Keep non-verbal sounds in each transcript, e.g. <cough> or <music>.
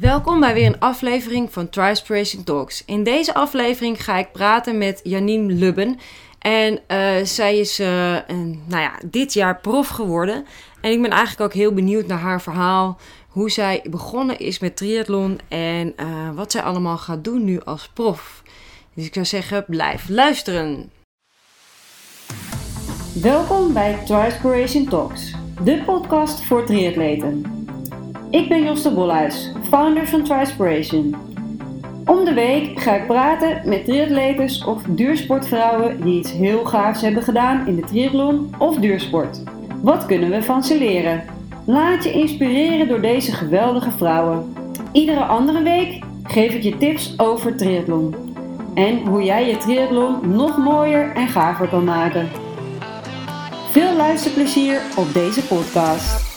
Welkom bij weer een aflevering van Trispiration Talks. In deze aflevering ga ik praten met Janine Lubben. En uh, zij is een, nou ja, dit jaar prof geworden. En ik ben eigenlijk ook heel benieuwd naar haar verhaal. Hoe zij begonnen is met triathlon en uh, wat zij allemaal gaat doen nu als prof. Dus ik zou zeggen, blijf luisteren. Welkom bij Trispiration Talks, de podcast voor triatleten. Ik ben Joste Bolhuis, founder van Trispiration. Om de week ga ik praten met triatletes of duursportvrouwen die iets heel gaafs hebben gedaan in de triathlon of duursport. Wat kunnen we van ze leren? Laat je inspireren door deze geweldige vrouwen. Iedere andere week geef ik je tips over triathlon. En hoe jij je triathlon nog mooier en gaver kan maken. Veel luisterplezier op deze podcast.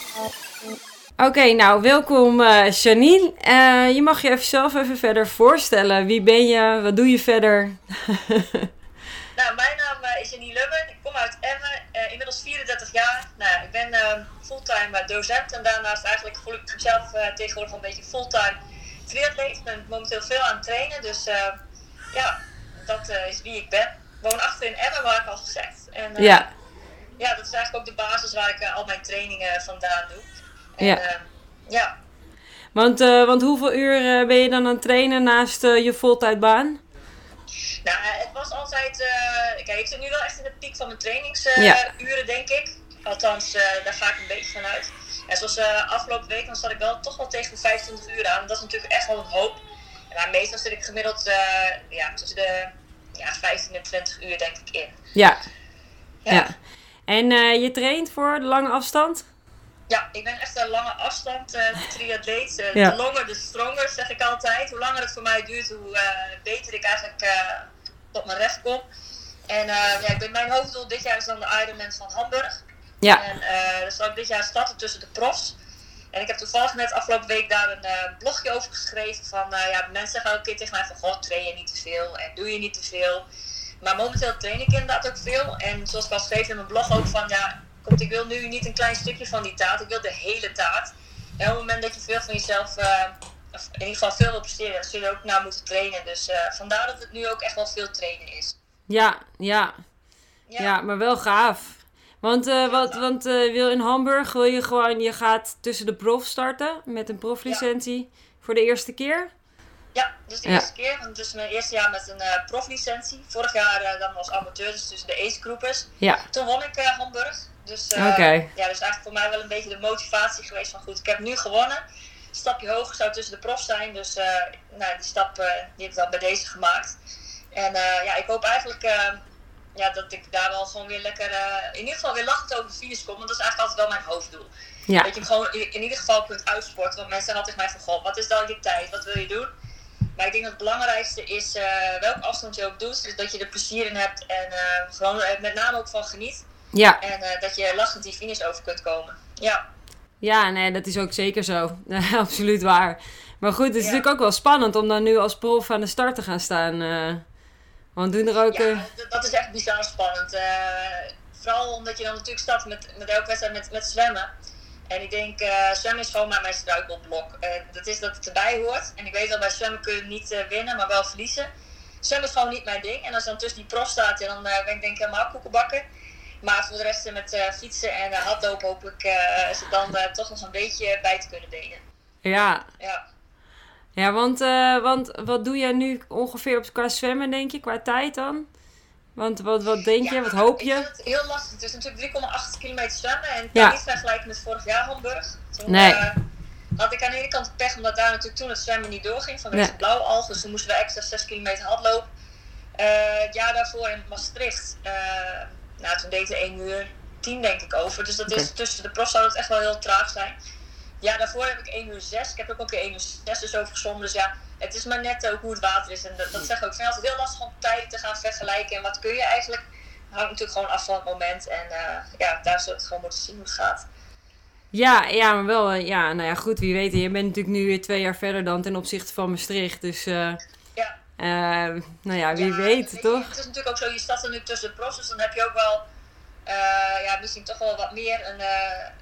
Oké, nou welkom uh, Janine. Uh, je mag je even zelf even verder voorstellen. Wie ben je? Wat doe je verder? <laughs> nou, mijn naam uh, is Janine Lubben. Ik kom uit Emmen, inmiddels 34 jaar. Nou, ik ben fulltime docent en daarnaast eigenlijk voel ik mezelf tegenwoordig een beetje fulltime triatleet. Ik ben momenteel veel aan het trainen, dus ja, dat is wie ik ben. Ik woon achter in Emmen, waar ik al gezegd. En, ja. Ja, dat is eigenlijk ook de basis waar ik al mijn trainingen vandaan doe ja. Uh, ja. Want, uh, want hoeveel uur uh, ben je dan aan het trainen naast je voltijdbaan? Nou, het was altijd. kijk, ik zit nu wel echt in de piek van mijn trainingsuren, ja. denk ik. Althans, daar ga ik een beetje van uit. En zoals afgelopen week, dan zat ik wel toch wel tegen de 25 uur aan. Dat is natuurlijk echt wel een hoop. En meestal zit ik gemiddeld ja, tussen de ja, 15 en 20 uur, denk ik, in. Ja. Ja. ja. En je traint voor de lange afstand? Ja, ik ben echt een lange afstand uh, triatleet. Uh, ja. De longer, de stronger, zeg ik altijd. Hoe langer het voor mij duurt, hoe uh, beter ik eigenlijk tot mijn recht kom. En ja, ik ben, mijn hoofddoel dit jaar is dan de Ironman van Hamburg. Ja. En uh, zal ik dit jaar starten tussen de profs. En ik heb toevallig net afgelopen week daar een blogje over geschreven. Van ja, mensen zeggen elke keer tegen mij van, god, train je niet te veel en doe je niet te veel. Maar momenteel train ik inderdaad ook veel. En zoals ik al schreef in mijn blog ook van, ja, Komt, ik wil nu niet een klein stukje van die taart, ik wil de hele taart. En op het moment dat je veel van jezelf, uh, of in ieder geval veel wil presteren, dan zul je ook naar moeten trainen. Dus uh, vandaar dat het nu ook echt wel veel trainen is. Ja, ja. Ja, ja maar wel gaaf. Want, uh, wat, want wil in Hamburg wil je gewoon, je gaat tussen de prof starten met een proflicentie voor de eerste keer? Ja, dus de eerste keer. Want dus mijn eerste jaar met een uh, proflicentie. Vorig jaar dan als amateur, dus tussen de ace groepers. Ja. Toen won ik Hamburg. Dus, uh, ja, dus eigenlijk voor mij wel een beetje de motivatie geweest van goed, ik heb nu gewonnen. Een stapje hoger zou tussen de profs zijn. Dus uh, nou, die stap uh, die heb ik dan bij deze gemaakt. En ja, ik hoop eigenlijk ja, dat ik daar wel gewoon weer lekker, in ieder geval weer lachend over de finish kom. Want dat is eigenlijk altijd wel mijn hoofddoel. Ja. Dat je hem gewoon in, ieder geval kunt uitsporten. Want mensen zeggen altijd mij van, god, wat is dan je tijd? Wat wil je doen? Maar ik denk dat het belangrijkste is welke afstand je ook doet. Dus dat je er plezier in hebt en gewoon met name ook van geniet. Ja. En uh, dat je lachend die finish over kunt komen. Ja. Ja, nee, dat is ook zeker zo. <laughs> Absoluut waar. Maar goed, het is natuurlijk ook wel spannend om dan nu als prof aan de start te gaan staan. Uh, want doen er ook... Ja, uh... dat is echt bizar spannend. vooral omdat je dan natuurlijk start met, met elke wedstrijd met, met zwemmen. En ik denk, zwemmen is gewoon maar mijn struikelblok. dat is dat het erbij hoort. En ik weet wel, bij zwemmen kun je niet winnen, maar wel verliezen. Zwemmen is gewoon niet mijn ding. En als dan tussen die prof staat, ja, dan ben ik denk helemaal koekenbakken. Maar voor de rest met uh, fietsen en uh, hardlopen hoop ik uh, ze dan toch nog een beetje bij te kunnen benen. Ja. Ja. Ja, want, want wat doe jij nu ongeveer op qua zwemmen, denk je, qua tijd dan? Want wat, wat denk je, wat hoop je? Ik vind het heel lastig. Het is natuurlijk 3,8 kilometer zwemmen en ja. niet vergelijken met vorig jaar Hamburg. Toen nee. had ik aan de ene kant pech, omdat daar natuurlijk toen het zwemmen niet doorging vanwege nee. blauwe algen. Dus toen moesten we extra 6 kilometer hardlopen. het jaar daarvoor in Maastricht nou, toen deed hij 1 uur 10 denk ik over. Dus dat is tussen de profs zou het echt wel heel traag zijn. Ja, daarvoor heb ik 1 uur 6. Ik heb ook een keer 1 uur 6 dus overgezwommen. Dus ja, het is maar net ook hoe het water is. En dat, dat zeg ik ook. Ik vind het heel lastig om tijden te gaan vergelijken. En wat kun je eigenlijk? Het hangt natuurlijk gewoon af van het moment. En uh, ja, daar we het gewoon moeten zien hoe het gaat. Ja, ja, maar wel, uh, ja, nou ja, goed, wie weet. Je bent natuurlijk nu weer twee jaar verder dan ten opzichte van Maastricht. Dus uh, Uh, nou ja, wie weet, toch? het is natuurlijk ook zo, je staat er nu tussen de profs, dus dan heb je ook wel ja, misschien toch wel wat meer een,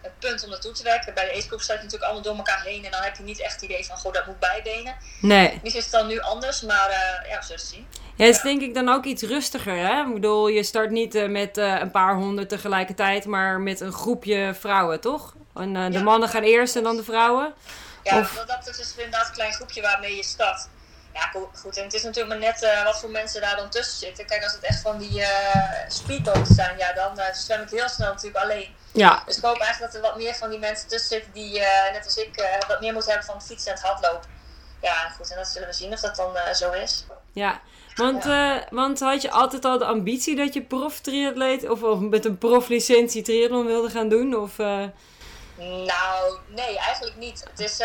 een punt om naartoe te werken. Bij de ace staat je natuurlijk allemaal door elkaar heen en dan heb je niet echt het idee van, goh, dat moet bijbenen. Nee. Misschien is het dan nu anders, maar ja, we zullen zien. Ja, het is denk ik dan ook iets rustiger, hè? Ik bedoel, je start niet met een paar honderd tegelijkertijd, maar met een groepje vrouwen, toch? En de mannen gaan eerst en dan de vrouwen? Ja, of... dat is dus inderdaad een klein groepje waarmee je start. Ja, goed. En het is natuurlijk maar net uh, wat voor mensen daar dan tussen zitten. Kijk, als het echt van die uh, zijn, ja, dan uh, zwem ik heel snel natuurlijk alleen. Ja. Dus ik hoop eigenlijk dat er wat meer van die mensen tussen zitten die, net als ik, wat meer moeten hebben van fietsen en het hardlopen. Ja, goed. En dat zullen we zien of dat dan zo is. Ja, want, ja. want had je altijd al de ambitie dat je prof triatleet of, of met een proflicentie triathlon wilde gaan doen? Of, nou, nee, eigenlijk niet. Het is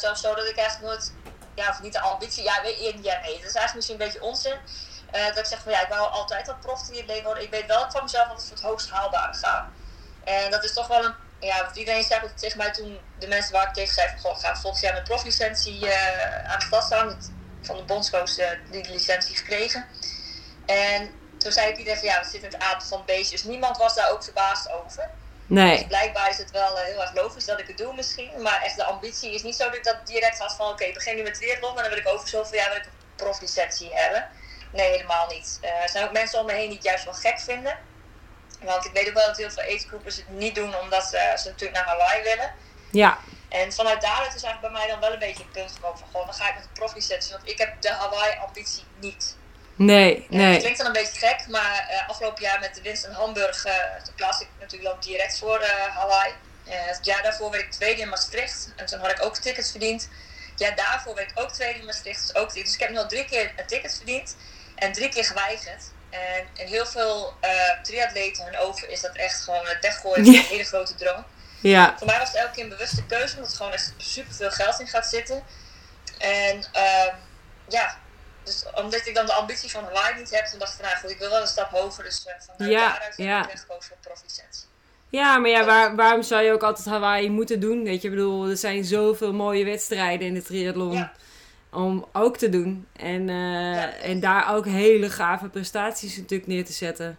zelfs zo dat ik eigenlijk nooit, ja, of niet de ambitie, ja, weet, ja nee, het is eigenlijk misschien een beetje onzin. Uh, dat ik zeg van ja, ik wou altijd al leven worden. Ik weet wel van mezelf dat het voor het hoogst haalbare ga. En dat is toch wel een, ja, iedereen zei tegen mij toen, de mensen waar ik tegen zei van goh, ga volgend jaar met proflicentie uh, aan de stad. Van de bondscoach die licentie gekregen. En toen zei ik iedereen van ja, we zitten in het aard van beestjes. Niemand was daar ook verbaasd over. Nee. Dus blijkbaar is het wel eh, heel erg logisch dat ik het doe misschien. Maar echt de ambitie is niet zo dat ik dat direct had van... Oké, ik begin nu met triathlon en dan wil ik over zoveel jaar wil ik een proflicentie hebben. Nee, helemaal niet. Uh, er zijn ook mensen om me heen die het juist wel gek vinden. Want ik weet ook wel dat heel veel agegroepers het niet doen omdat ze, ze natuurlijk naar Hawaii willen. Ja. En vanuit daaruit is eigenlijk bij mij dan wel een beetje het punt gekomen van... Gewoon, dan ga ik met een proflicentie. Want ik heb de Hawaii-ambitie niet. Nee, nee. Het klinkt dan een beetje gek, maar uh, afgelopen jaar met de winst in Hamburg, uh, toen plaats ik natuurlijk dan direct voor uh, Hawaii. het jaar daarvoor werd ik tweede in Maastricht en toen had ik ook tickets verdiend. Het jaar daarvoor werd ik ook tweede in Maastricht, dus ook Dus ik heb nu al drie keer een ticket verdiend en drie keer geweigerd. En in heel veel triatleten hun ogen is dat echt gewoon een weggooien, een hele grote droom. Ja. Voor mij was het elke keer een bewuste keuze, omdat er gewoon echt super veel geld in gaat zitten. En ehm, ja, dus omdat ik dan de ambitie van Hawaii niet heb, toen dacht ik van nou goed, ik wil wel een stap hoger. Dus uh, vanuit ja, daaruit heb ja. ik gekozen voor proflicentie. Ja, maar ja, waar, waarom zou je ook altijd Hawaii moeten doen? Weet je, ik bedoel, er zijn zoveel mooie wedstrijden in de triathlon om ook te doen. En, uh, en daar ook hele gave prestaties natuurlijk neer te zetten.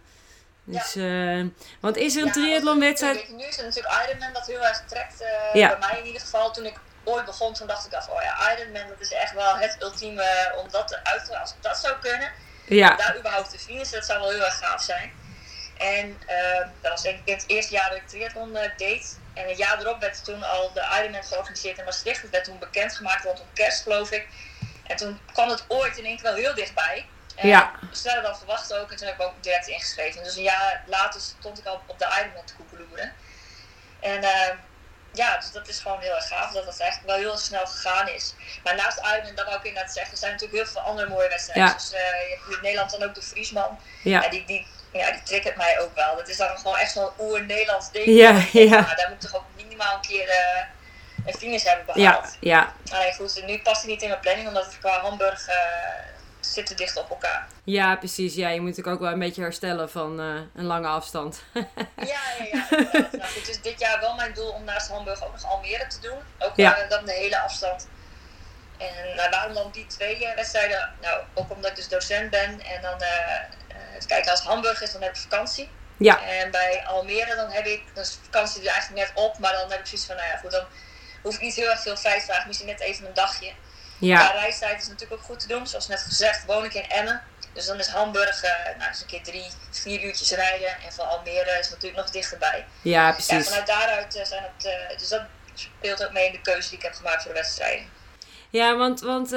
Dus, ja. uh, want is er een ja, triathlonwedstrijd... Nu is het natuurlijk Ironman dat heel erg trekt, bij mij in ieder geval. Toen ik ooit begon, toen dacht ik af, oh ja, Ironman, dat is echt wel het ultieme om dat uit te als ik dat zou kunnen. Ja. Daar überhaupt te finishen, dat zou wel heel erg gaaf zijn. En uh, dat was denk ik het eerste jaar dat ik triathlon uh, deed. En een jaar erop werd toen al de Ironman georganiseerd in Maastricht. Het werd toen bekendgemaakt rondom kerst, geloof ik. En toen kwam het ooit in één keer wel heel dichtbij. En ja. sneller dan verwacht ook. En toen heb ik ook direct ingeschreven. Dus een jaar later stond ik al op de Ironman te koekeloeren. En uh, ja, dus dat is gewoon heel erg gaaf dat dat eigenlijk wel heel snel gegaan is. Maar naast Ironman, dat wou ik inderdaad zeggen, er zijn natuurlijk heel veel andere mooie wedstrijden. Dus uh, je hebt in Nederland dan ook de Friesman. Ja. En die, die, ja, die triggert mij ook wel. Dat is dan gewoon echt zo'n oer-Nederlands ding. Ja, ja. Maar daar moet toch ook minimaal een keer uh, een finish hebben behaald. Ja, ja. Alleen goed, nu past hij niet in mijn planning, omdat ik qua Hamburg... Uh, zitten dicht op elkaar. Ja, precies. Ja, je moet natuurlijk ook wel een beetje herstellen van uh, een lange afstand. ja, ja, ja. <laughs> nou, het is dit jaar wel mijn doel om naast Hamburg ook nog Almere te doen. Ook ja. uh, dan de hele afstand. En nou, waarom dan die twee wedstrijden? Nou, ook omdat ik dus docent ben. En dan, kijken, als Hamburg is, dan heb ik vakantie. Ja. En bij Almere dan heb ik, dus vakantie er eigenlijk net op. Maar dan heb ik zoiets van, nou ja, goed, dan hoef ik niet heel erg veel vrij te vragen. Misschien net even een dagje. Ja. reistijd is natuurlijk ook goed te doen. Zoals net gezegd, woon ik in Emmen. Dus dan is Hamburg uh, nou, eens een keer drie, vier uurtjes rijden. En van Almere is natuurlijk nog dichterbij. Ja, precies. Ja, vanuit daaruit uh, zijn het... Uh, dus dat speelt ook mee in de keuze die ik heb gemaakt voor de wedstrijden. Ja, want, want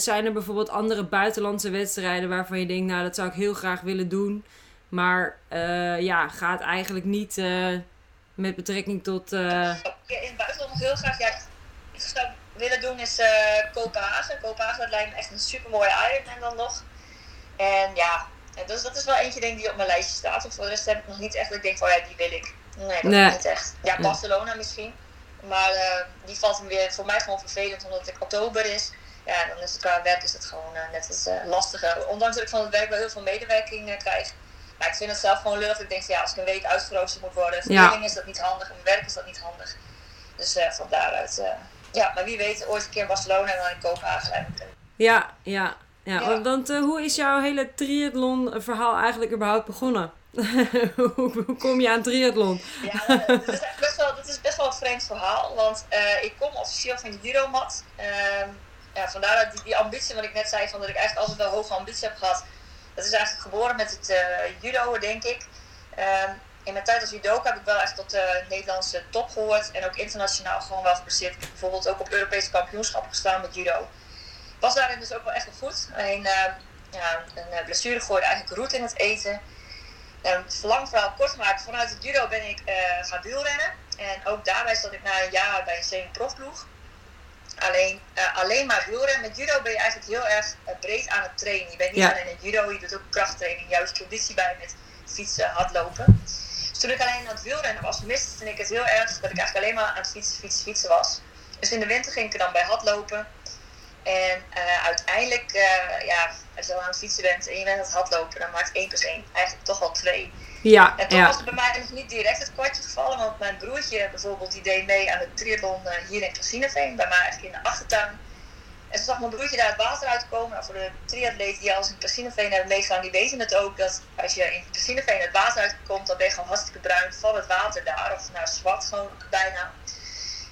zijn er bijvoorbeeld andere buitenlandse wedstrijden waarvan je denkt, nou dat zou ik heel graag willen doen. Maar ja, gaat eigenlijk niet met betrekking tot... Ja, in het buitenland nog heel graag. Ja, ik zou willen doen is uh, Kopenhagen. Kopenhagen dat lijkt me echt een super mooie Ironman dan nog. En ja, dus dat is wel eentje denk die op mijn lijstje staat. Of voor de rest heb ik nog niet echt ik denk van oh ja, die wil ik. Nee, dat nee. niet echt. Ja, Barcelona misschien. Maar uh, die valt hem weer voor mij gewoon vervelend omdat het oktober is. Ja, dan is het qua werk is het gewoon uh, net uh, lastiger. Ondanks dat ik van het werk wel heel veel medewerking krijg. Maar ik vind het zelf gewoon lullig. Ik denk van ja, als ik een week uitgeroosterd moet worden, ja. is dat niet handig en mijn werk is dat niet handig. Dus van daaruit ja, maar wie weet ooit een keer in Barcelona en dan in Kopenhagen. Ja, ja. Ja, want uh, hoe is jouw hele triathlon verhaal eigenlijk überhaupt begonnen? <laughs> hoe, kom je aan triathlon? ja, dat is, best wel, dat is best wel een vreemd verhaal. Want uh, ik kom officieel van de judo-mat. Uh, ja, vandaar dat die, die, ambitie wat ik net zei, van dat ik eigenlijk altijd wel hoge ambitie heb gehad. Dat is eigenlijk geboren met het judo, denk ik. Ehm, in mijn tijd als judoka heb ik wel echt tot de Nederlandse top gehoord. En ook internationaal gewoon wel gepresteerd. Ik heb bijvoorbeeld ook op Europese kampioenschap gestaan met judo. Was daarin dus ook wel echt wel goed. Alleen ja, een blessure gooide eigenlijk roet in het eten. Um, lang verhaal kort maken, vanuit het judo ben ik uh, gaan wielrennen. En ook daarbij zat ik na een jaar bij een semi-profploeg. Alleen, uh, alleen maar wielrennen. Met judo ben je eigenlijk heel erg breed aan het trainen. Je bent niet alleen in het judo, je doet ook krachttraining, juist conditie bij met fietsen, hardlopen. Toen ik alleen aan het wielrennen was, miste ik het heel erg dat ik eigenlijk alleen maar aan het fietsen, fietsen, fietsen was. Dus in de winter ging ik er dan bij hardlopen. En uh, uiteindelijk, uh, ja, als je al aan het fietsen bent en je bent aan het hardlopen, dan maakt 1 plus 1 eigenlijk toch wel 2. Ja, en toen ja. was het bij mij nog niet direct het kwartje gevallen, want mijn broertje bijvoorbeeld, die deed mee aan de triathlon uh, hier in Casineveen, bij mij eigenlijk in de achtertuin. En ze zag mijn broertje daar het water uitkomen. Nou, voor de triatleten die al in Casineveen hebben meegaan, die weten het ook, dat als je in Casineveen het water uitkomt, dan ben je gewoon hartstikke bruin van het water daar, of nou zwart gewoon bijna.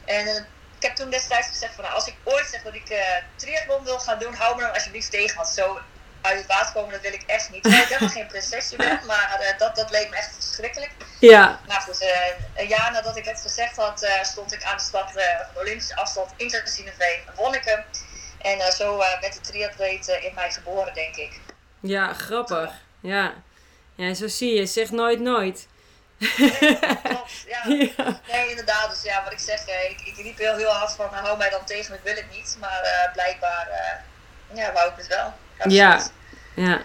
En ik heb toen destijds gezegd van nou, als ik ooit zeg dat ik uh, triathlon wil gaan doen, hou me dan alsjeblieft tegen. Want zo uit het water komen, dat wil ik echt niet. Ik helemaal geen prinsesje ben, maar uh, dat, dat leek me echt verschrikkelijk. Ja. Nou goed, uh, een jaar nadat ik het gezegd had, stond ik aan de stad van de Olympische afstand in Casineveen. Won ik hem. En zo werd de triatleet in mij geboren, denk ik. Ja, grappig. Ja. Ja, zo zie je. Zeg nooit nooit. Nee, klopt, ja. <laughs> ja. Nee, inderdaad. Dus ja, wat ik zeg, ik, ik riep heel, heel hard van, hou mij dan tegen, ik wil het niet. Maar uh, blijkbaar, uh, ja, wou ik het wel. Ja, ja.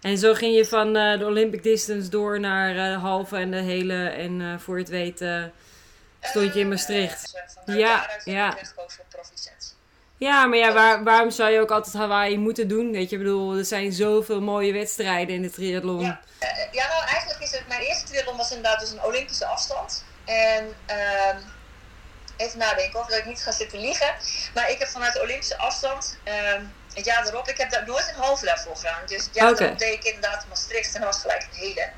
En zo ging je van uh, de Olympic Distance door naar de halve en de hele. En voor je het weet stond je in Maastricht. ja, ja. Ja, maar ja, waar, waarom zou je ook altijd Hawaii moeten doen? Weet je, ik bedoel, er zijn zoveel mooie wedstrijden in de triathlon. Ja, ja nou eigenlijk is het, mijn eerste triathlon was inderdaad dus een Olympische afstand. En uh, even nadenken of dat ik niet ga zitten liegen. Maar ik heb vanuit de Olympische afstand, uh, het jaar erop, ik heb daar nooit een halve daarvoor gedaan. Dus het jaar okay. deed ik inderdaad Maastricht en dat was gelijk een hele.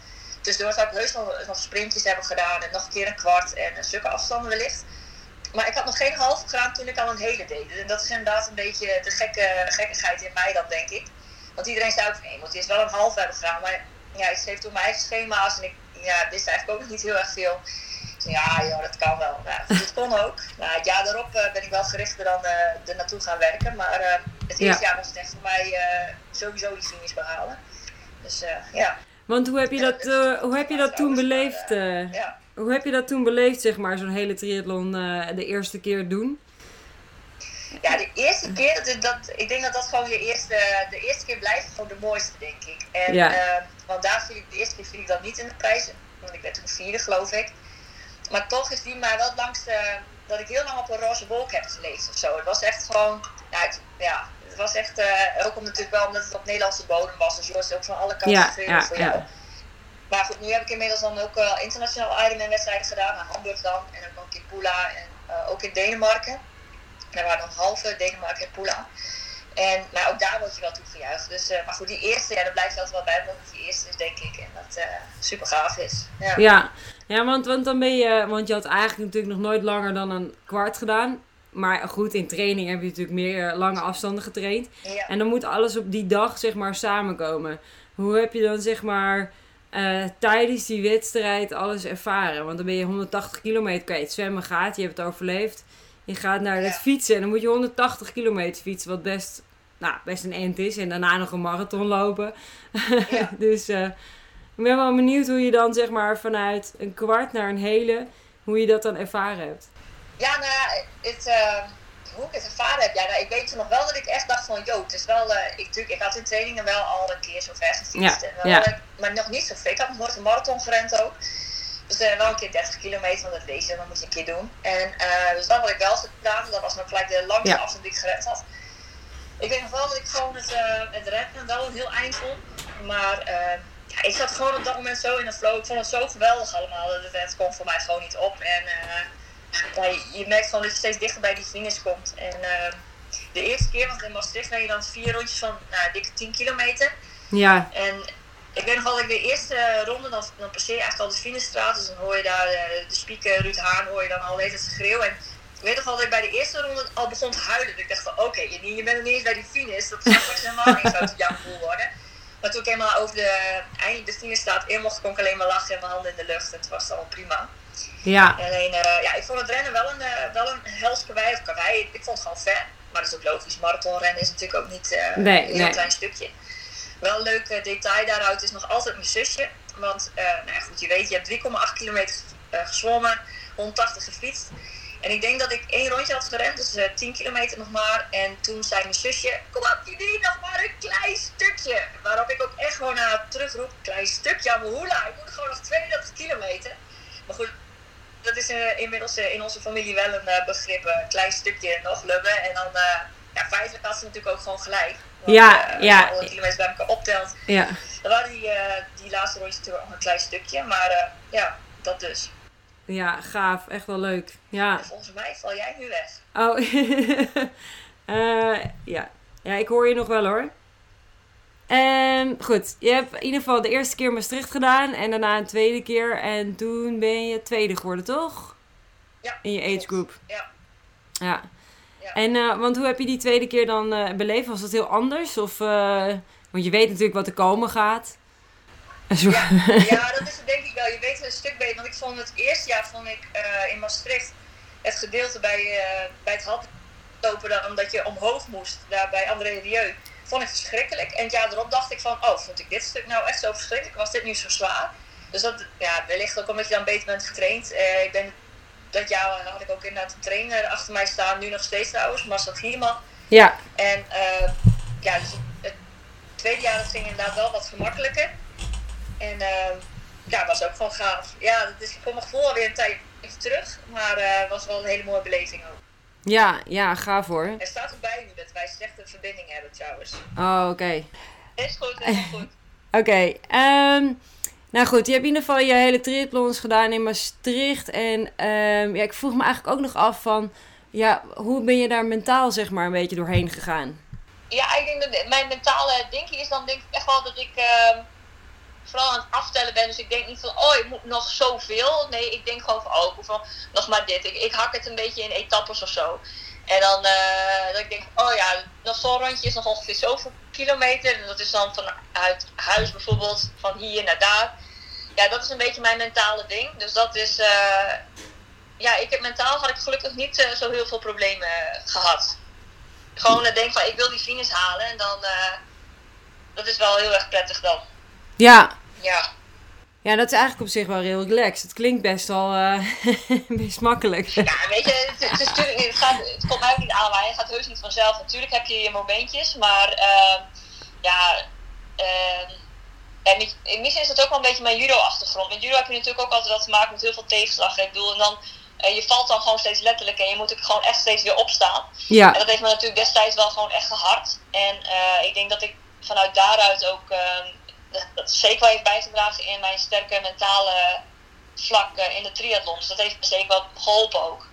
Dus door zou ik heus nog, nog sprintjes hebben gedaan en nog een keer een kwart en stukken afstanden wellicht. Maar ik had nog geen halve gedaan toen ik al een hele deed. En dat is inderdaad een beetje de gekke, gekkigheid in mij dan, denk ik. Want iedereen zei ook van, nee, moet eerst wel een halve hebben gedaan. Maar ja, ik schreef toen mijn eigen schema's en ik ja, wist eigenlijk ook nog niet heel erg veel. Dus ja, joh, dat kan wel. Nou, <laughs> dat kon ook. Nou, het jaar daarop uh, ben ik wel gerichter dan uh, er naartoe gaan werken. Maar uh, het eerste ja. jaar was het echt voor mij sowieso die finish behalen. Dus ja. Want hoe heb je dat, hoe heb je dat toen beleefd? Maar, ja. Hoe heb je dat toen beleefd, zeg maar, zo'n hele triathlon de eerste keer doen? Ja, de eerste keer, dat, dat, ik denk dat dat gewoon je eerste, de eerste keer blijft gewoon de mooiste, denk ik. En, ja. uh, want daar viel ik, de eerste keer viel ik dan niet in de prijs, want ik werd toen vierde, geloof ik. Maar toch is die mij wel het langste, dat ik heel lang op een roze wolk heb geleefd of zo. Het was echt gewoon, ja, het, ja, het was echt, uh, ook om, natuurlijk wel omdat het op Nederlandse bodem was, dus je was ook van alle kanten ja, veel ja, voor ja. Maar goed, nu heb ik inmiddels dan ook uh, internationaal Ironman wedstrijden gedaan, naar Hamburg dan, en ook nog in Pula en uh, ook in Denemarken. Er waren nog halve Denemarken en Pula. En, maar ook daar word je wel toe verjuicht. Dus, uh, maar goed, die eerste, ja, daar blijft je altijd wel bij, omdat het die eerste is, denk ik. En dat super gaaf is. Ja, ja. ja want, want dan ben je, want je had eigenlijk natuurlijk nog nooit langer dan een kwart gedaan. Maar goed, in training heb je natuurlijk meer lange afstanden getraind. Ja. En dan moet alles op die dag, zeg maar, samenkomen. Hoe heb je dan, zeg maar, uh, tijdens die wedstrijd alles ervaren? Want dan ben je 180 kilometer, het zwemmen gaat, je hebt het overleefd. Je gaat naar het fietsen en dan moet je 180 kilometer fietsen, wat best, nou, best een end is. En daarna nog een marathon lopen. <laughs> Ja. dus eh, ik ben wel benieuwd hoe je dan zeg maar vanuit een kwart naar een hele, hoe je dat dan ervaren hebt. Ja, nou, het, uh, hoe ik het ervaren heb, ja, nou, ik weet toen nog wel dat ik echt dacht van, joh, het is wel, uh, ik, tuurlijk, ik had in trainingen wel al een keer zo ver gefietst. Ja, en wel, ja. eh, maar nog niet zo veel. Ik had nog nooit een marathon gerend ook. Dus uh, wel een keer 30 kilometer, want dat lees je, dat moet je een keer doen. En uh, dus dat had ik wel gedaan, dat was nog gelijk de langste Ja. afstand die ik gerend had. Ik weet nog wel dat ik gewoon het, het rennen wel een heel eind vond. Maar ja, ik zat gewoon op dat moment zo in de flow. Ik vond het zo geweldig allemaal. Het, het komt voor mij gewoon niet op. En ja, je, je merkt gewoon dat je steeds dichter bij die finish komt. En uh, de eerste keer, want in Maastricht ben je dan vier rondjes van nou, dikke 10 kilometer. Ja, En ik weet nog wel dat ik de eerste ronde, dan, dan passeer je eigenlijk al de Finestraat. Dus dan hoor je daar de speaker Ruud Haan, hoor je dan al het geschreeuw. En ik weet nog wel dat ik bij de eerste ronde al begon te huilen. ik dacht van, oké, je, je bent nog niet eens bij die finish. Dat gaat straks <laughs> helemaal niet zo jouw gevoel worden. Maar toen ik helemaal over de, eindelijk de Finestraat in mocht, kon ik alleen maar lachen en mijn handen in de lucht. En het was allemaal prima. Ja. Alleen, uh, ja, ik vond het rennen wel een, uh, wel een hels karwei of karwei. Ik vond het gewoon vet. Maar dat is ook logisch. Marathonrennen is natuurlijk ook niet uh, nee, een heel klein stukje. Wel een leuk detail daaruit is nog altijd mijn zusje. Want, nou ja, goed, je weet, je hebt 3,8 kilometer gezwommen, 180 gefietst. En ik denk dat ik één rondje had gerend, dus uh, 10 kilometer nog maar. En toen zei mijn zusje, kom op jullie, nog maar een klein stukje. Waarop ik ook echt gewoon naar terugroep, klein stukje, lang? Ik moet gewoon nog 32 kilometer. Maar goed, dat is uh, inmiddels uh, in onze familie wel een uh, begrip. Een klein stukje nog lubben. En dan, ja, feitelijk had ze natuurlijk ook gewoon gelijk. Want, ja, ja. Alle kilometers bij elkaar optelt. Ja. Dan waren die, die laatste rondjes natuurlijk nog een klein stukje. Maar ja, dat dus. Ja, gaaf. Echt wel leuk. Ja. volgens mij val jij nu weg. Oh, <laughs> ja. Ja, ik hoor je nog wel hoor. En goed, je hebt in ieder geval de eerste keer Maastricht gedaan en daarna een tweede keer. En toen ben je tweede geworden, toch? Ja. In je age group. Ja. Ja. ja. En, uh, want hoe heb je die tweede keer dan uh, beleefd? Was dat heel anders? Of, uh, want je weet natuurlijk wat er komen gaat. Ja, ja, dat is het denk ik wel. Je weet het een stuk beter. Want ik vond het eerste jaar vond ik in Maastricht het gedeelte bij, bij het hardlopen, dan, omdat je omhoog moest, daar bij André Rieu vond ik verschrikkelijk. En het jaar erop dacht ik van, oh, vond ik dit stuk nou echt zo verschrikkelijk? Was dit nu zo zwaar? Dus dat, ja, wellicht ook omdat je dan beter bent getraind. Uh, ik ben, dat jaar had ik ook inderdaad een trainer achter mij staan, nu nog steeds trouwens, Marcel Gierman. Ja. En uh, ja, dus het tweede jaar dat ging inderdaad wel wat gemakkelijker. En uh, ja, was ook gewoon gaaf. Ja, dat is voor mijn gevoel alweer een tijd terug, maar het was wel een hele mooie beleving ook. Ja, ja, gaaf hoor. Er staat erbij nu dat wij slechte verbinding hebben trouwens. Oh, oké. Is goed, is goed. <laughs> oké, okay, ehm, nou goed, je hebt in ieder geval je hele triathlons gedaan in Maastricht. En um, ja, ik vroeg me eigenlijk ook nog af van, ja, hoe ben je daar mentaal zeg maar een beetje doorheen gegaan? Ja, ik denk dat mijn mentale denking is dan denk ik echt wel dat ik... Uh, vooral aan het aftellen ben. Dus ik denk niet van, oh, je moet nog zoveel. Nee, ik denk gewoon van, oh, hoeveel, nog maar dit. Ik, ik hak het een beetje in etappes of zo. En dan uh, dat ik denk, oh ja, zo'n rondje is nog ongeveer zoveel kilometer. En dat is dan vanuit huis bijvoorbeeld, van hier naar daar. Ja, dat is een beetje mijn mentale ding. Dus dat is, uh, ja, ik heb mentaal had ik gelukkig niet uh, zo heel veel problemen gehad. Gewoon denk van, ik wil die finish halen. En dan, dat is wel heel erg prettig dan. Ja. Ja. Ja, dat is eigenlijk op zich wel heel relaxed. Het klinkt best wel uh, <laughs> best makkelijk. Ja, weet je, het, het, is natuurlijk, het, gaat, het komt mij ook niet aan, maar het gaat heus niet vanzelf. Natuurlijk heb je je momentjes, maar uh, ja, uh, en in misschien is dat ook wel een beetje mijn judo-achtergrond. Met judo heb je natuurlijk ook altijd wat te maken met heel veel tegenslag. Ik bedoel, en dan, je valt dan gewoon steeds letterlijk en je moet ook gewoon echt steeds weer opstaan. Ja. En dat heeft me natuurlijk destijds wel gewoon echt gehard. En uh, ik denk dat ik vanuit daaruit ook ehm, dat zeker wel heeft bijgedragen in mijn sterke mentale vlak in de triathlons. Dat heeft me zeker wel geholpen ook.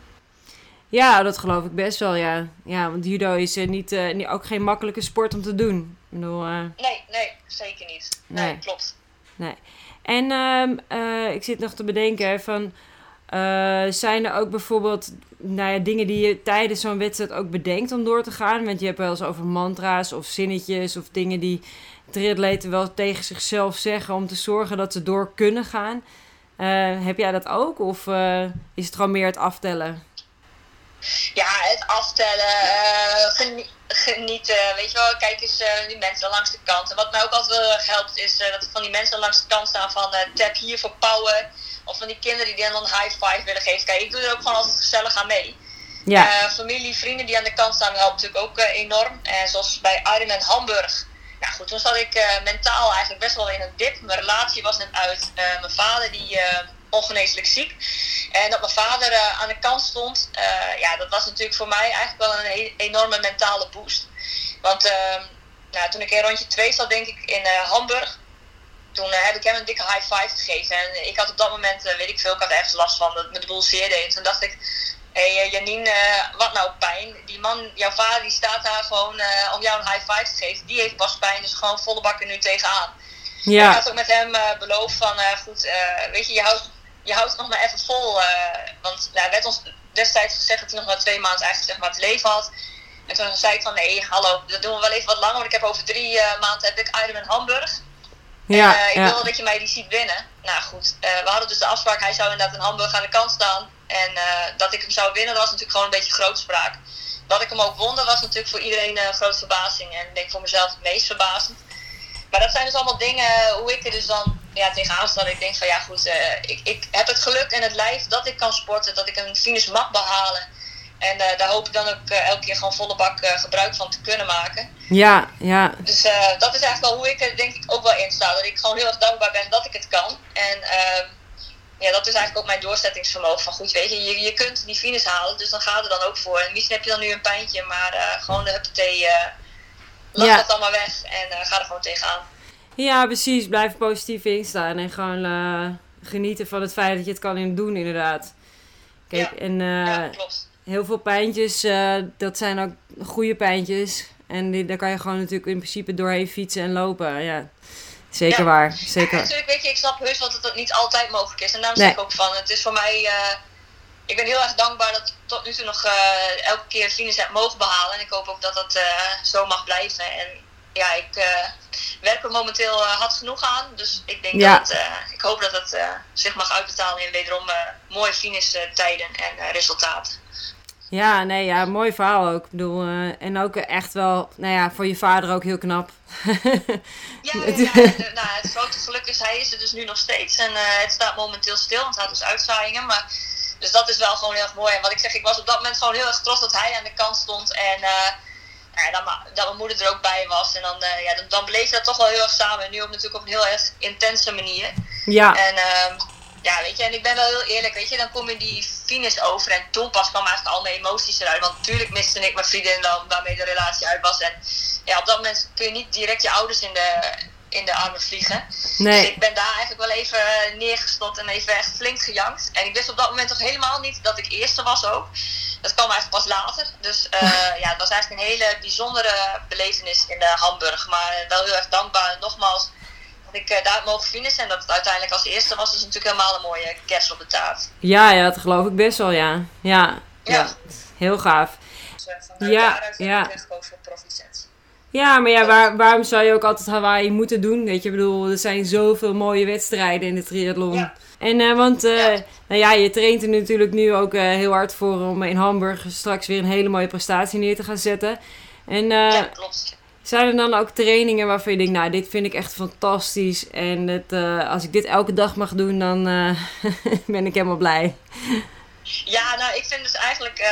Ja, dat geloof ik best wel, ja. Ja, want judo is uh, niet, uh, ook geen makkelijke sport om te doen. Ik bedoel, uh... Nee, nee, zeker niet. Nee, nee. klopt. Nee. En uh, ik zit nog te bedenken van... zijn er ook bijvoorbeeld nou ja, dingen die je tijdens zo'n wedstrijd ook bedenkt om door te gaan? Want je hebt wel eens over mantra's of zinnetjes of dingen die triatleten wel tegen zichzelf zeggen om te zorgen dat ze door kunnen gaan. Uh, heb jij dat ook? Of uh, is het gewoon meer het aftellen? Ja, het aftellen, uh, genieten. Weet je wel, kijk eens die mensen langs de kant. En wat mij ook altijd wel helpt, is dat van die mensen langs de kant staan van tap hier voor power. Of van die kinderen die dan een high five willen geven. Kijk, ik doe er ook gewoon altijd gezellig aan mee. Ja. familie, vrienden die aan de kant staan, helpt natuurlijk ook enorm. En zoals bij Ironman Hamburg ja, goed, toen zat ik uh, mentaal eigenlijk best wel in een dip. Mijn relatie was net uit. Uh, mijn vader die uh, ongeneeslijk ziek. En dat mijn vader aan de kant stond, ja, dat was natuurlijk voor mij eigenlijk wel een enorme mentale boost. Want nou, toen ik in rondje 2 zat, denk ik, in Hamburg, toen heb ik hem een dikke high five gegeven. En ik had op dat moment, weet ik veel, ik had ergens last van dat me de boel zeer. En toen dacht ik, hey, Janine, wat nou pijn? Die man, jouw vader, die staat daar gewoon om jou een high five te geven. Die heeft pas pijn, dus gewoon volle bakken nu tegenaan. Ja. Ik had ook met hem beloofd van, goed, weet je, je houdt, je houdt het nog maar even vol. want nou, werd ons destijds gezegd dat hij nog maar twee maanden eigenlijk zeg maar, te leven had. En toen zei ik van nee, hallo, dat doen we wel even wat langer. Want ik heb over drie maanden heb ik Ironman Hamburg. Ja, en, ik wil wel dat je mij die ziet winnen. Nou goed, we hadden dus de afspraak, hij zou inderdaad in Hamburg aan de kant staan. En dat ik hem zou winnen, dat was natuurlijk gewoon een beetje grootspraak dat ik hem ook won, dat was natuurlijk voor iedereen een grote verbazing. En ik denk voor mezelf het meest verbazend. Maar dat zijn dus allemaal dingen hoe ik er dus dan ja, tegenaan sta. Ik denk van ja goed, uh, ik, ik heb het geluk en het lijf dat ik kan sporten. Dat ik een finish mag behalen. En uh, daar hoop ik dan ook uh, elke keer gewoon volle bak gebruik van te kunnen maken. Ja, ja. Dus dat is eigenlijk wel hoe ik er denk ik ook wel in sta. Dat ik gewoon heel erg dankbaar ben dat ik het kan. En is eigenlijk ook mijn doorzettingsvermogen. Van goed, weet je, je, je kunt die finish halen, dus dan gaat er dan ook voor. En misschien heb je dan nu een pijntje, maar uh, gewoon de huppatee, uh, lach ja. dat dan maar weg en uh, ga er gewoon tegenaan. Ja, precies. Blijf positief instaan en gewoon genieten van het feit dat je het kan doen, inderdaad. Kijk, ja. en ja, klopt. heel veel pijntjes, dat zijn ook goede pijntjes. En die, daar kan je gewoon natuurlijk in principe doorheen fietsen en lopen. Ja, Zeker waar. Zeker. Natuurlijk, weet je, ik snap heus dat het niet altijd mogelijk is. En daarom zeg ik ook van, het is voor mij... Uh, ik ben heel erg dankbaar dat ik tot nu toe nog uh, elke keer finish heb mogen behalen. En ik hoop ook dat dat uh, zo mag blijven. En ja, ik werk er momenteel hard genoeg aan. Dus ik denk ja. dat ik hoop dat het zich mag uitbetalen in wederom mooie finistijden en resultaten. Ja, nee, ja, mooi verhaal ook. Ik bedoel, uh, en ook echt wel, nou ja, voor je vader ook heel knap. ja, <laughs> ja, ja nou, het grote geluk is, hij is er dus nu nog steeds. En uh, het staat momenteel stil, want het had dus uitzaaiingen. Maar, dus dat is wel gewoon heel erg mooi. En wat ik zeg, ik was op dat moment gewoon heel erg trots dat hij aan de kant stond. En uh, ja, dat, dat mijn moeder er ook bij was. En dan, ja, dan, dan beleef je dat toch wel heel erg samen. En nu ook natuurlijk op een heel erg intense manier. Ja. En ehm, ja, weet je, en ik ben wel heel eerlijk, weet je, dan kom je die finish over en toen pas kwam eigenlijk al mijn emoties eruit. Want natuurlijk miste ik mijn vriendin dan, waarmee de relatie uit was. En ja, op dat moment kun je niet direct je ouders in de, in de armen vliegen. Nee. Dus ik ben daar eigenlijk wel even neergestort en even echt flink gejankt. En ik wist op dat moment toch helemaal niet dat ik eerste was ook. Dat kwam eigenlijk pas later. Dus uh, <laughs> ja, het was eigenlijk een hele bijzondere belevenis in de Hamburg. Maar wel heel erg dankbaar. Nogmaals, ik uh, daar mogen finishen en dat het uiteindelijk als eerste was, is natuurlijk helemaal een mooie kerst op de taart. Ja, ja, dat geloof ik best wel, ja. Ja, ja. heel gaaf. Dus, uh, ja, ja. Ja, maar ja, waar, waarom zou je ook altijd Hawaii moeten doen? Weet je, ik bedoel, er zijn zoveel mooie wedstrijden in de triathlon. Ja. En uh, want, uh, ja. nou ja, je traint er natuurlijk nu ook uh, heel hard voor om in Hamburg straks weer een hele mooie prestatie neer te gaan zetten. En, ja, klopt. Zijn er dan ook trainingen waarvan je denkt, nou, dit vind ik echt fantastisch. En het, uh, als ik dit elke dag mag doen, dan uh, <laughs> ben ik helemaal blij. Ja, nou, ik vind dus eigenlijk uh,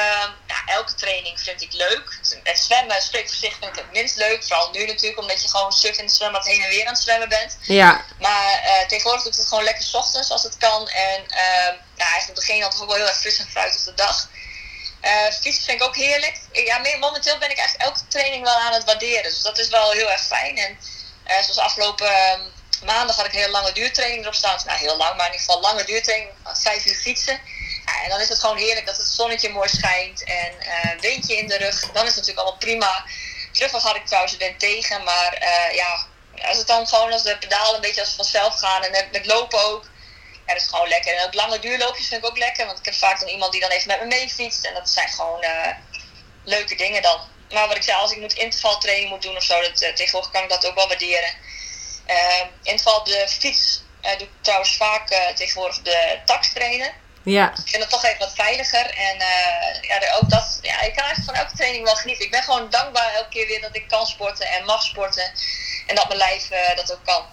ja, elke training vind ik leuk. Het zwemmen spreekt voor zich vind ik het minst leuk. Vooral nu natuurlijk, omdat je gewoon stuk in het zwembad heen en weer aan het zwemmen bent. Ja. Maar tegenwoordig doet het gewoon lekker s ochtends als het kan. En ja, eigenlijk begin je dan toch ook wel heel erg fris en fruit op de dag. Uh, fietsen vind ik ook heerlijk. Ja, momenteel ben ik eigenlijk elke training wel aan het waarderen. Dus dat is wel heel erg fijn. En uh, zoals afgelopen uh, maandag had ik een heel lange duurtraining erop staan. Nou, heel lang, maar in ieder geval lange duurtraining. Vijf uur fietsen. En dan is het gewoon heerlijk dat het zonnetje mooi schijnt. En uh, windje in de rug. Dan is het natuurlijk allemaal prima. Terug had ik trouwens wind tegen. Maar ja, als het dan gewoon als de pedalen een beetje als vanzelf gaan. En met lopen ook ja, dat is gewoon lekker. En ook lange duurloopjes vind ik ook lekker. Want ik heb vaak dan iemand die dan even met me meefietst. En dat zijn gewoon uh, leuke dingen dan. Maar wat ik zei, als ik moet intervaltraining moet doen of zo, dat, uh, tegenwoordig kan ik dat ook wel waarderen. Uh, interval op de fiets doe ik trouwens vaak tegenwoordig de tax trainen. Ja. Ik vind het toch even wat veiliger. En ja, ook dat, ja, ik kan eigenlijk van elke training wel genieten. Ik ben gewoon dankbaar elke keer weer dat ik kan sporten en mag sporten. En dat mijn lijf dat ook kan.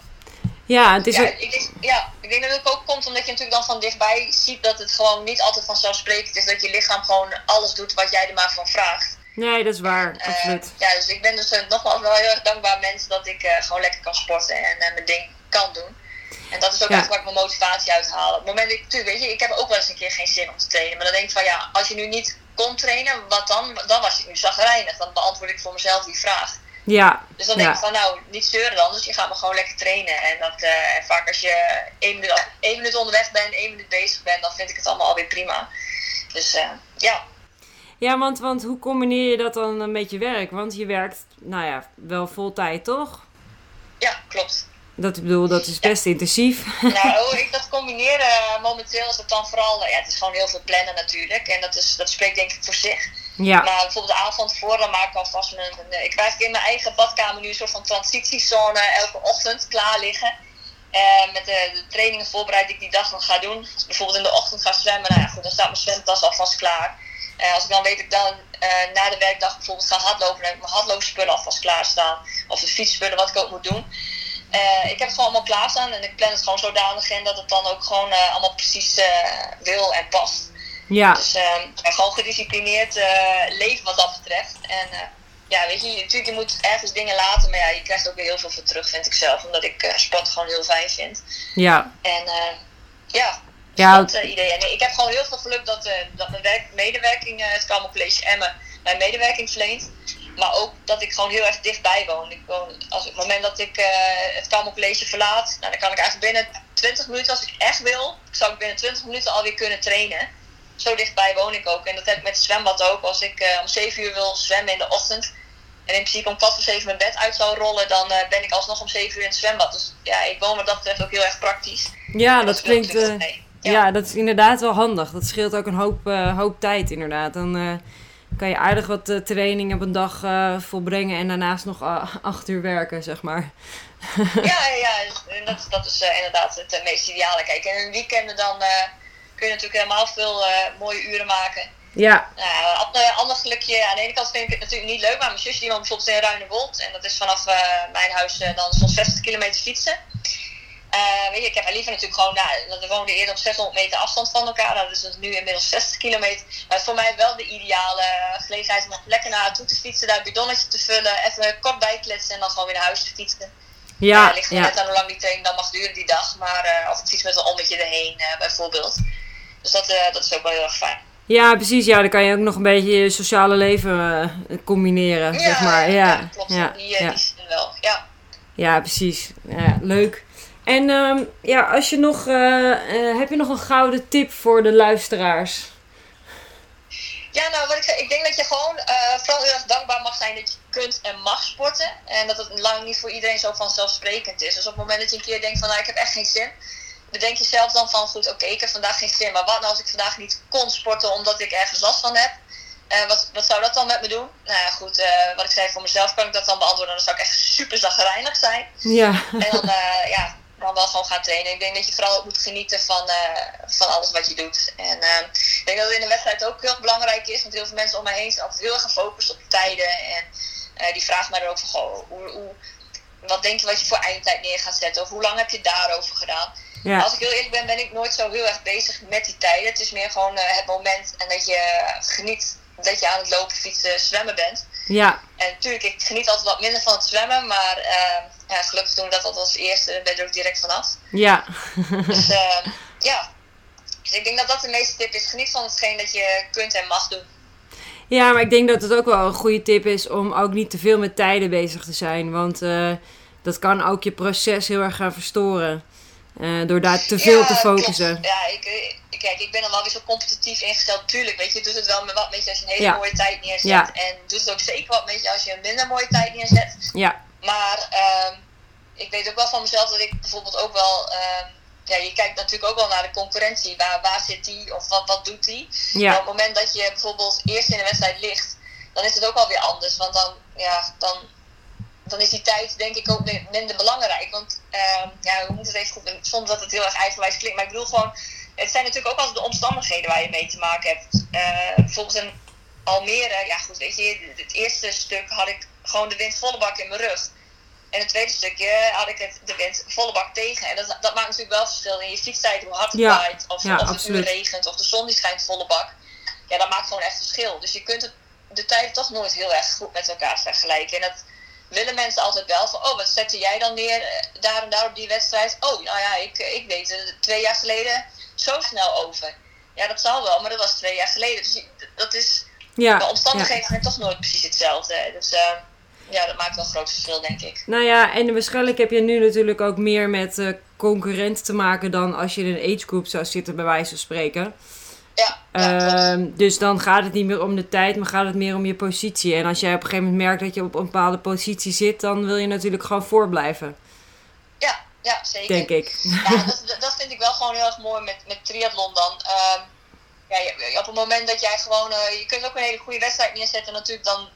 Ja, het is ja, ik denk, ja, ik denk dat het ook komt omdat je natuurlijk dan van dichtbij ziet dat het gewoon niet altijd vanzelfsprekend is dat je lichaam gewoon alles doet wat jij er maar van vraagt. Nee, dat is waar, absoluut. Ja, dus ik ben dus uh, nogmaals wel heel erg dankbaar mens dat ik uh, gewoon lekker kan sporten en mijn ding kan doen. En dat is ook ja. echt waar ik mijn motivatie uit haal. Op het moment, ik, weet je, ik heb ook wel eens een keer geen zin om te trainen. Maar dan denk ik van ja, als je nu niet kon trainen, wat dan? Dan was ik nu zagrijnig. Dan beantwoord ik voor mezelf die vraag. Ja. Dus dan denk ik van nou, niet zeuren dan. Dus je gaat maar gewoon lekker trainen. En, dat, uh, en vaak als je één minuut, één minuut onderweg bent, één minuut bezig bent, dan vind ik het allemaal alweer prima. Dus uh, ja. Ja, want, want hoe combineer je dat dan met je werk? Want je werkt, nou ja, wel vol tijd, toch? Ja, klopt. Dat, ik bedoel, dat is best intensief. Nou, <laughs> ik dat combineer momenteel is het dan vooral... Ja, het is gewoon heel veel plannen natuurlijk. En dat, is, dat spreekt denk ik voor zich. Ja. Maar bijvoorbeeld de avond voor, dan maak ik alvast mijn... Ik krijg in mijn eigen badkamer nu een soort van transitiezone elke ochtend klaar liggen. Uh, met de, trainingen voorbereid die ik die dag nog ga doen. Ik bijvoorbeeld in de ochtend ga zwemmen, nou ja, goed, dan staat mijn zwemtas alvast klaar. Uh, als ik dan weet ik dan uh, na de werkdag bijvoorbeeld ga hardlopen, dan heb ik mijn hardloopspullen alvast klaarstaan. Of de fietsspullen, wat ik ook moet doen. ik heb het gewoon allemaal klaarstaan en ik plan het gewoon zodanig in dat het dan ook gewoon allemaal precies wil en past. Ja. Dus gewoon gedisciplineerd leven wat dat betreft. En ja, weet je, natuurlijk, je moet ergens dingen laten, maar ja, je krijgt ook weer heel veel voor terug, vind ik zelf. Omdat ik uh, sport gewoon heel fijn vind. Ja. En ja, ja. dat uh, idee. En ik heb gewoon heel veel geluk dat, dat mijn werk, medewerking, het Kamer College Emmen, mijn medewerking verleent. Maar ook dat ik gewoon heel erg dichtbij woon. Ik woon als, op het moment dat ik het Kamer College verlaat, nou, dan kan ik eigenlijk binnen 20 minuten, als ik echt wil, zou ik binnen 20 minuten alweer kunnen trainen. Zo dichtbij woon ik ook. En dat heb ik met het zwembad ook. Als ik om 7 uur wil zwemmen in de ochtend, en in principe om kwart voor zeven mijn bed uit zou rollen, dan uh, ben ik alsnog om zeven uur in het zwembad. Dus ja, ik woon wat dat betreft ook heel erg praktisch. Ja, dat, klinkt. Uh, ja. dat is inderdaad wel handig. Dat scheelt ook een hoop, hoop tijd, inderdaad. Dan kan je aardig wat training op een dag volbrengen en daarnaast nog acht uur werken, zeg maar. ja, ja, dat, dat is inderdaad het meest ideale. Kijk, en in weekenden dan kun je natuurlijk helemaal veel mooie uren maken. Ja. Nou, ander, ander gelukje. Aan de ene kant vind ik het natuurlijk niet leuk, maar mijn zusje die woont bijvoorbeeld in Ruinewold. En dat is vanaf uh, mijn huis uh, dan zo'n 60 kilometer fietsen. Uh, weet je, ik heb liever natuurlijk gewoon, nou, we woonden eerder op 600 meter afstand van elkaar. Dat is dus nu inmiddels 60 kilometer. Maar het is voor mij wel de ideale gelegenheid om lekker naar haar toe te fietsen, daar een bidonnetje te vullen, even kort bijkletsen en dan gewoon weer naar huis te fietsen. Ja, uh, ligt er ja. net aan hoe lang die training dan mag duren die dag. Maar, uh, of ik fiets met een ommetje erheen bijvoorbeeld. Dus dat, dat is ook wel heel erg fijn. Ja, precies. Ja, dan kan je ook nog een beetje je sociale leven uh, combineren, ja, zeg maar. Ja, ja klopt. Ja, die, uh, ja. die wel, ja. Ja, precies. Ja, leuk. En um, ja, als je nog, heb je nog een gouden tip voor de luisteraars? Ja, nou wat ik zeg, ik denk dat je gewoon vooral heel erg dankbaar mag zijn dat je kunt en mag sporten. En dat het lang niet voor iedereen zo vanzelfsprekend is. Dus op het moment dat je een keer denkt van nou ik heb echt geen zin bedenk je zelf dan van goed, oké, ik heb vandaag geen zin, maar wat nou als ik vandaag niet kon sporten omdat ik ergens last van heb? Uh, wat, wat zou dat dan met me doen? Nou ja, goed, uh, wat ik zei voor mezelf kan ik dat dan beantwoorden. Dan zou ik echt super zagrijnig zijn. Ja. En dan, uh, ja, dan wel gewoon gaan trainen. Ik denk dat je vooral ook moet genieten van, van alles wat je doet. En ik denk dat het in de wedstrijd ook heel belangrijk is. Want heel veel mensen om mij heen zijn altijd heel erg gefocust op tijden. En die vragen mij dan ook van, goh, hoe, hoe, wat denk je wat je voor eindtijd neer gaat zetten? Of hoe lang heb je daarover gedaan? Ja. Als ik heel eerlijk ben, ben ik nooit zo heel erg bezig met die tijden. Het is meer gewoon uh, het moment en dat je geniet dat je aan het lopen, fietsen, zwemmen bent. Ja. En natuurlijk, ik geniet altijd wat minder van het zwemmen, maar uh, ja, gelukkig toen dat als eerste, ben ik er ook direct vanaf. Ja. dus uh, <laughs> ja. Dus ik denk dat dat de meeste tip is. Geniet van hetgeen dat je kunt en mag doen. Ja, maar ik denk dat het ook wel een goede tip is om ook niet te veel met tijden bezig te zijn. Want uh, dat kan ook je proces heel erg gaan verstoren. Uh, door daar te veel te focussen. Ja, ik, ik, kijk, ik ben dan wel weer zo competitief ingesteld. Tuurlijk, weet je, doet het wel met wat met je als je een hele mooie tijd neerzet. En doet het ook zeker wat met je als je een minder mooie tijd neerzet. Ja. Maar uh, ik weet ook wel van mezelf dat ik bijvoorbeeld ook wel. Uh, ja, je kijkt natuurlijk ook wel naar de concurrentie. Waar, waar zit die of wat, wat doet die? Ja. op het moment dat je bijvoorbeeld eerst in de wedstrijd ligt, dan is het ook alweer anders. Want dan, ja, dan dan is die tijd denk ik ook minder belangrijk. Want uh, ja, we moeten het even goed Zonder dat het heel erg eigenwijs klinkt. Maar ik bedoel gewoon, het zijn natuurlijk ook altijd de omstandigheden waar je mee te maken hebt. Uh, bijvoorbeeld in Almere, ja goed, weet je, het eerste stuk had ik gewoon de wind volle bak in mijn rug. En het tweede stukje had ik het, de wind volle bak tegen. En dat, dat maakt natuurlijk wel verschil in je fietstijd, hoe hard het ja. waait. Of, ja, of het nu regent, of de zon die schijnt volle bak. Ja, dat maakt gewoon echt verschil. Dus je kunt het, de tijd toch nooit heel erg goed met elkaar vergelijken. En dat, willen mensen altijd wel van, oh, wat zette jij dan neer eh, daar en daar op die wedstrijd? Oh, nou ja, ik, ik deed het twee jaar geleden zo snel over. Ja, dat zal wel, maar dat was twee jaar geleden. Dus dat is, ja, de omstandigheden zijn toch nooit precies hetzelfde. Dus uh, ja, dat maakt wel een groot verschil, denk ik. Nou ja, en waarschijnlijk heb je nu natuurlijk ook meer met uh, concurrent te maken dan als je in een age group zou zitten, bij wijze van spreken. Ja, uh, dus dan gaat het niet meer om de tijd, maar gaat het meer om je positie. En als jij op een gegeven moment merkt dat je op een bepaalde positie zit, dan wil je natuurlijk gewoon voorblijven. Ja, Ja, zeker. Denk ik. Ja, dat, dat vind ik wel gewoon heel erg mooi met, met triathlon dan. Um, ja, op het moment dat jij gewoon, uh, je kunt ook een hele goede wedstrijd neerzetten natuurlijk dan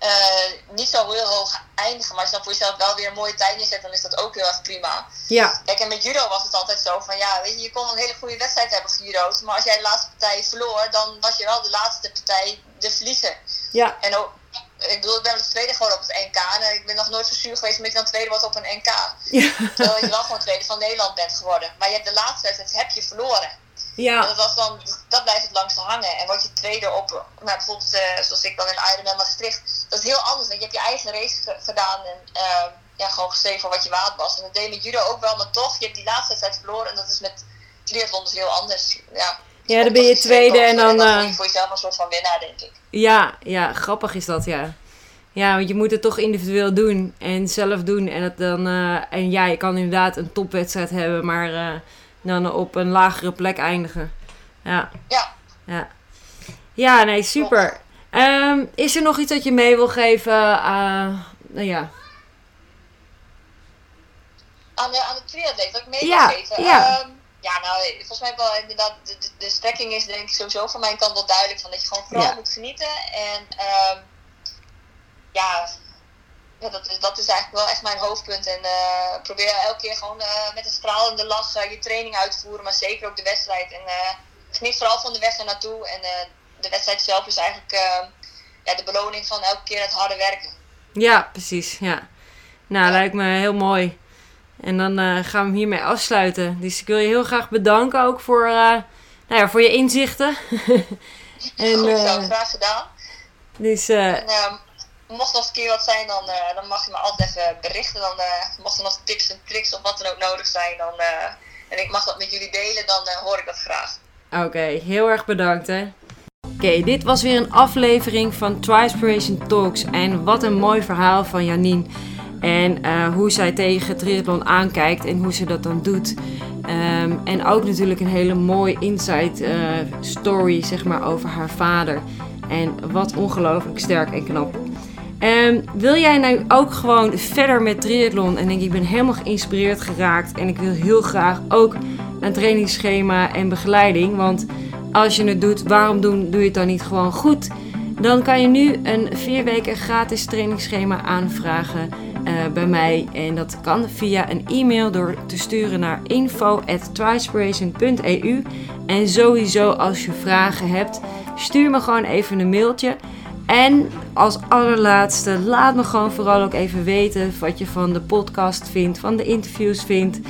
uh, niet zo heel hoog eindigen. Maar als je dan voor jezelf wel weer een mooie tijd neerzet, dan is dat ook heel erg prima. Ja. Kijk, en met judo was het altijd zo van, ja, weet je, je kon een hele goede wedstrijd hebben gejudo'd. Maar als jij de laatste partij verloor, dan was je wel de laatste partij de verliezer. Ja. En ook, ik bedoel, ik ben als tweede geworden op het NK. En ik ben nog nooit zo zuur geweest omdat je dan tweede wordt op een NK. Ja. Terwijl je wel gewoon tweede van Nederland bent geworden. Maar je hebt de laatste wedstrijd heb je verloren. Ja. En dat, was dan, dat blijft het langste hangen. En word je tweede op, nou, bijvoorbeeld uh, zoals ik dan in Ironman Maastricht. Dat is heel anders. Want je hebt je eigen race gedaan en uh, ja, gewoon gestreven voor wat je waard was. En dat deed je met judo ook wel, maar toch, je hebt die laatste wedstrijd verloren. En dat is met triathlon dus heel anders. Ja, ja dan ben je tweede en dan... En dan uh, voor jezelf een soort van winnaar, denk ik. Ja, ja, grappig is dat, ja. Ja, want je moet het toch individueel doen en zelf doen. En, het dan, uh, en ja, je kan inderdaad een topwedstrijd hebben, maar uh, dan op een lagere plek eindigen. Ja. Ja. Ja, ja nee, super. Um, is er nog iets dat je mee wil geven? Uh, nou ja. Aan de, aan de triatleet, wat ik mee ja, wil geven? Ja. Um, ja, nou, volgens mij wel inderdaad, de, de, de, strekking is denk ik sowieso van mijn kant wel duidelijk. Van dat je gewoon vooral ja. moet genieten. En um, ja, ja, dat, is, dat is eigenlijk wel echt mijn hoofdpunt. En uh, probeer elke keer gewoon uh, met een stralende lach uh, je training uit te voeren, maar zeker ook de wedstrijd. En geniet vooral van de weg er naartoe. En de wedstrijd zelf is eigenlijk ja, de beloning van elke keer het harde werken. Ja, precies. Ja. Nou, ja. lijkt me heel mooi. En dan gaan we hem hiermee afsluiten. Dus ik wil je heel graag bedanken ook voor, nou ja, voor je inzichten. <laughs> en, Goed zo, graag gedaan. Dus, en, mocht nog een keer wat zijn, dan, uh, dan mag je me altijd even berichten. Dan, uh, mocht er nog tips en tricks of wat dan ook nodig zijn, dan, uh, en ik mag dat met jullie delen, dan hoor ik dat graag. Oké, heel erg bedankt hè. Oké, dit was weer een aflevering van Trispiration Talks. En wat een mooi verhaal van Janine. En hoe zij tegen triathlon aankijkt en hoe ze dat dan doet. Um, en ook natuurlijk een hele mooie inside story zeg maar, over haar vader. En wat ongelooflijk sterk en knap. Um, wil jij nou ook gewoon verder met triathlon? En denk ik ben helemaal geïnspireerd geraakt. En ik wil heel graag ook een trainingsschema en begeleiding, want als je het doet, waarom doen, doe je het dan niet gewoon goed? Dan kan je nu een vier weken gratis trainingsschema aanvragen uh, bij mij. En dat kan via een e-mail door te sturen naar info@trispiration.eu en sowieso als je vragen hebt, stuur me gewoon even een mailtje. En als allerlaatste, laat me gewoon vooral ook even weten wat je van de podcast vindt, van de interviews vindt.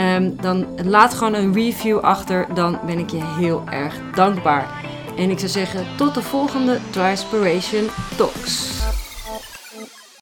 Um, dan laat gewoon een review achter, dan ben ik je heel erg dankbaar. En ik zou zeggen, tot de volgende Trispiration Talks.